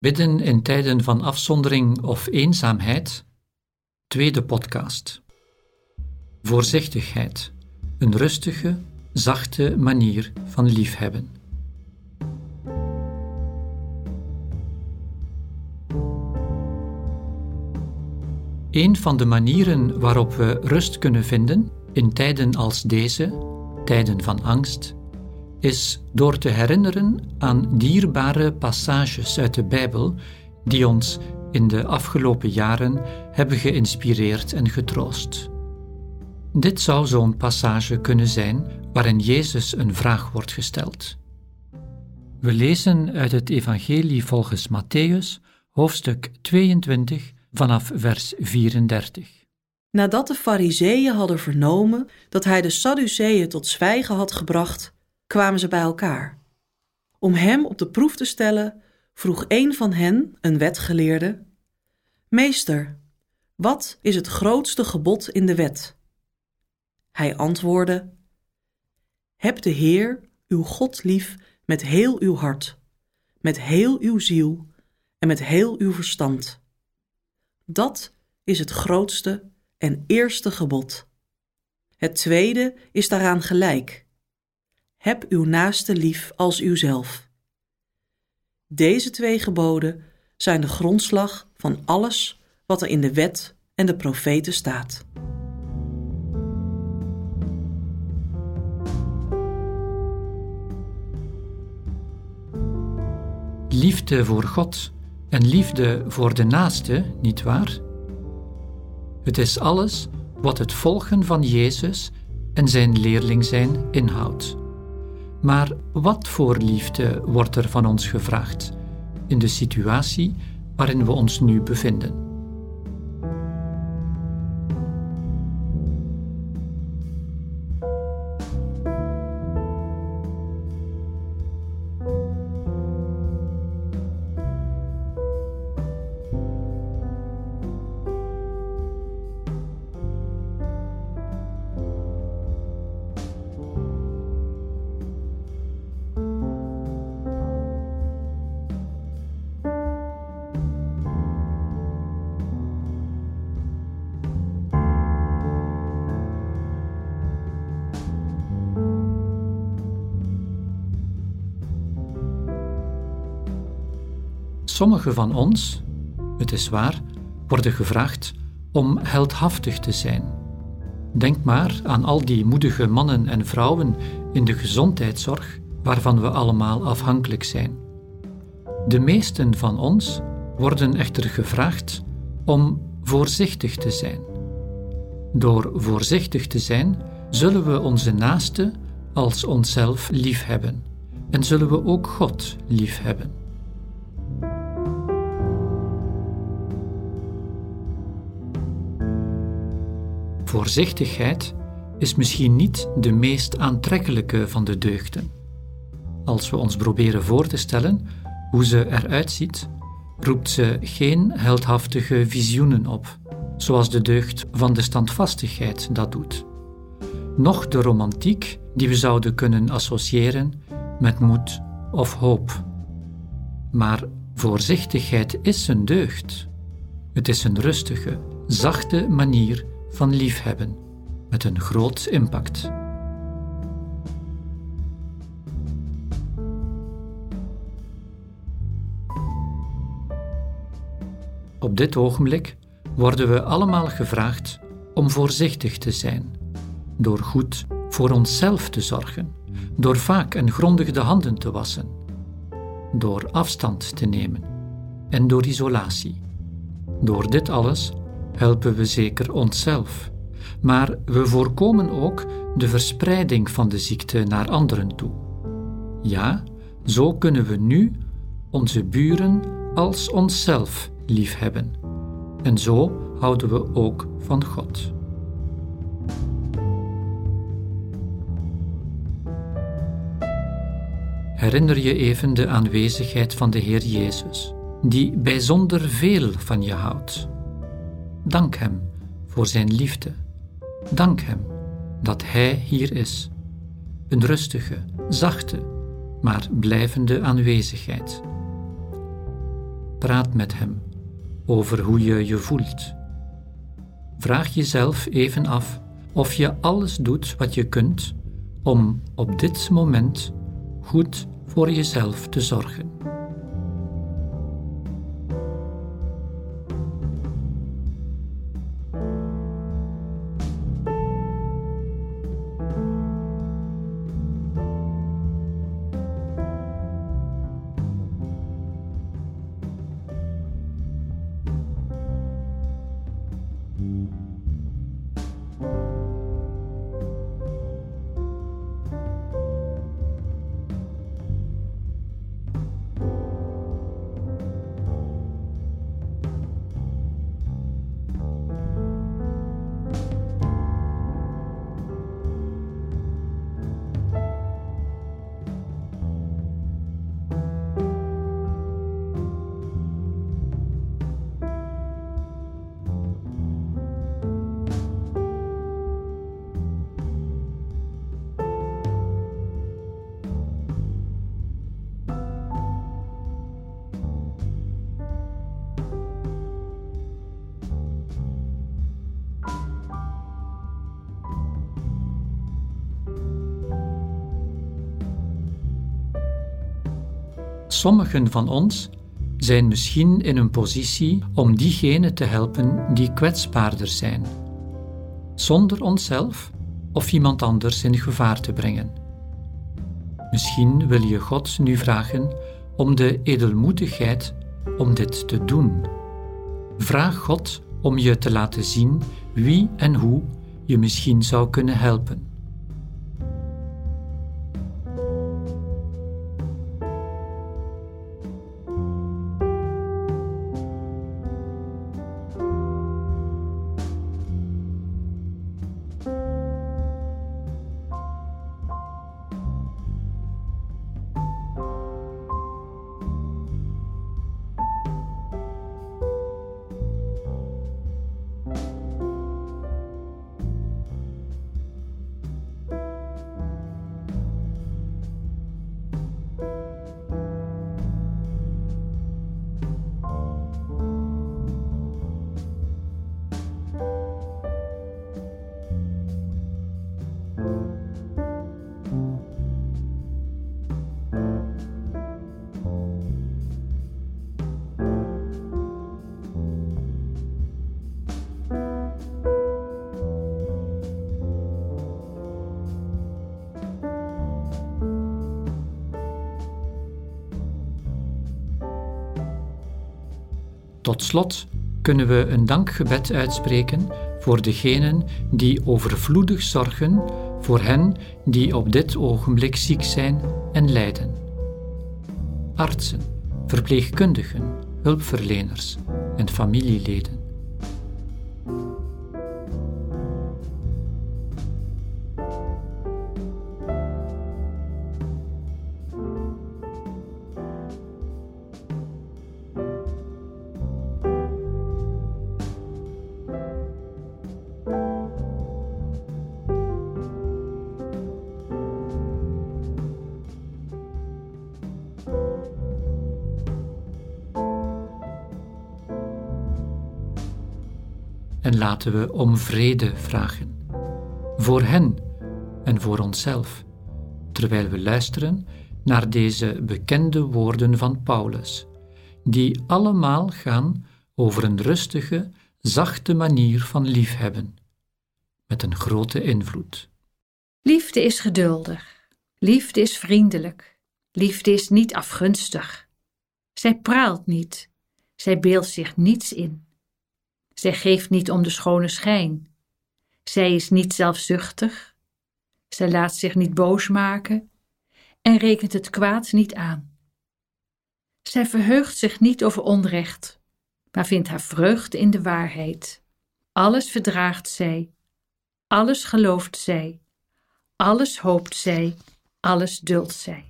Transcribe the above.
Bidden in tijden van afzondering of eenzaamheid. Tweede podcast. Voorzichtigheid. Een rustige, zachte manier van liefhebben. Een van de manieren waarop we rust kunnen vinden in tijden als deze, tijden van angst, is door te herinneren aan dierbare passages uit de Bijbel die ons in de afgelopen jaren hebben geïnspireerd en getroost. Dit zou zo'n passage kunnen zijn waarin Jezus een vraag wordt gesteld. We lezen uit het Evangelie volgens Matthäus, hoofdstuk 22, vanaf vers 34. Nadat de Fariseeën hadden vernomen dat hij de Sadduceeën tot zwijgen had gebracht, kwamen ze bij elkaar. Om hem op de proef te stellen, vroeg een van hen, een wetgeleerde: Meester, wat is het grootste gebod in de wet? Hij antwoordde: Heb de Heer, uw God, lief met heel uw hart, met heel uw ziel en met heel uw verstand. Dat is het grootste en eerste gebod. Het tweede is daaraan gelijk. Heb uw naaste lief als uzelf. Deze twee geboden zijn de grondslag van alles wat er in de wet en de profeten staat. Liefde voor God en liefde voor de naaste, niet waar? Het is alles wat het volgen van Jezus en zijn leerling zijn inhoudt. Maar wat voor liefde wordt er van ons gevraagd in de situatie waarin we ons nu bevinden? Sommigen van ons, het is waar, worden gevraagd om heldhaftig te zijn. Denk maar aan al die moedige mannen en vrouwen in de gezondheidszorg waarvan we allemaal afhankelijk zijn. De meesten van ons worden echter gevraagd om voorzichtig te zijn. Door voorzichtig te zijn, zullen we onze naaste als onszelf liefhebben en zullen we ook God liefhebben. Voorzichtigheid is misschien niet de meest aantrekkelijke van de deugden. Als we ons proberen voor te stellen hoe ze eruit ziet, roept ze geen heldhaftige visioenen op, zoals de deugd van de standvastigheid dat doet. Noch de romantiek die we zouden kunnen associëren met moed of hoop. Maar voorzichtigheid is een deugd. Het is een rustige, zachte manier van liefhebben met een groot impact. Op dit ogenblik worden we allemaal gevraagd om voorzichtig te zijn, door goed voor onszelf te zorgen, door vaak en grondig de handen te wassen, door afstand te nemen en door isolatie. Door dit alles helpen we zeker onszelf, maar we voorkomen ook de verspreiding van de ziekte naar anderen toe. Ja, zo kunnen we nu onze buren als onszelf liefhebben. En zo houden we ook van God. Herinner je even de aanwezigheid van de Heer Jezus, die bijzonder veel van je houdt. Dank Hem voor Zijn liefde. Dank Hem dat Hij hier is. Een rustige, zachte, maar blijvende aanwezigheid. Praat met hem over hoe je je voelt. Vraag jezelf even af of je alles doet wat je kunt om op dit moment goed voor jezelf te zorgen. Sommigen van ons zijn misschien in een positie om diegenen te helpen die kwetsbaarder zijn, zonder onszelf of iemand anders in gevaar te brengen. Misschien wil je God nu vragen om de edelmoedigheid om dit te doen. Vraag God om je te laten zien wie en hoe je misschien zou kunnen helpen. Tot slot kunnen we een dankgebed uitspreken voor degenen die overvloedig zorgen voor hen die op dit ogenblik ziek zijn en lijden. Artsen, verpleegkundigen, hulpverleners en familieleden. En laten we om vrede vragen. Voor hen en voor onszelf, terwijl we luisteren naar deze bekende woorden van Paulus, die allemaal gaan over een rustige, zachte manier van liefhebben, met een grote invloed. Liefde is geduldig, liefde is vriendelijk, liefde is niet afgunstig. Zij praalt niet, zij beeldt zich niets in. Zij geeft niet om de schone schijn. Zij is niet zelfzuchtig. Zij laat zich niet boos maken en rekent het kwaad niet aan. Zij verheugt zich niet over onrecht, maar vindt haar vreugde in de waarheid. Alles verdraagt zij, alles gelooft zij, alles hoopt zij, alles duldt zij.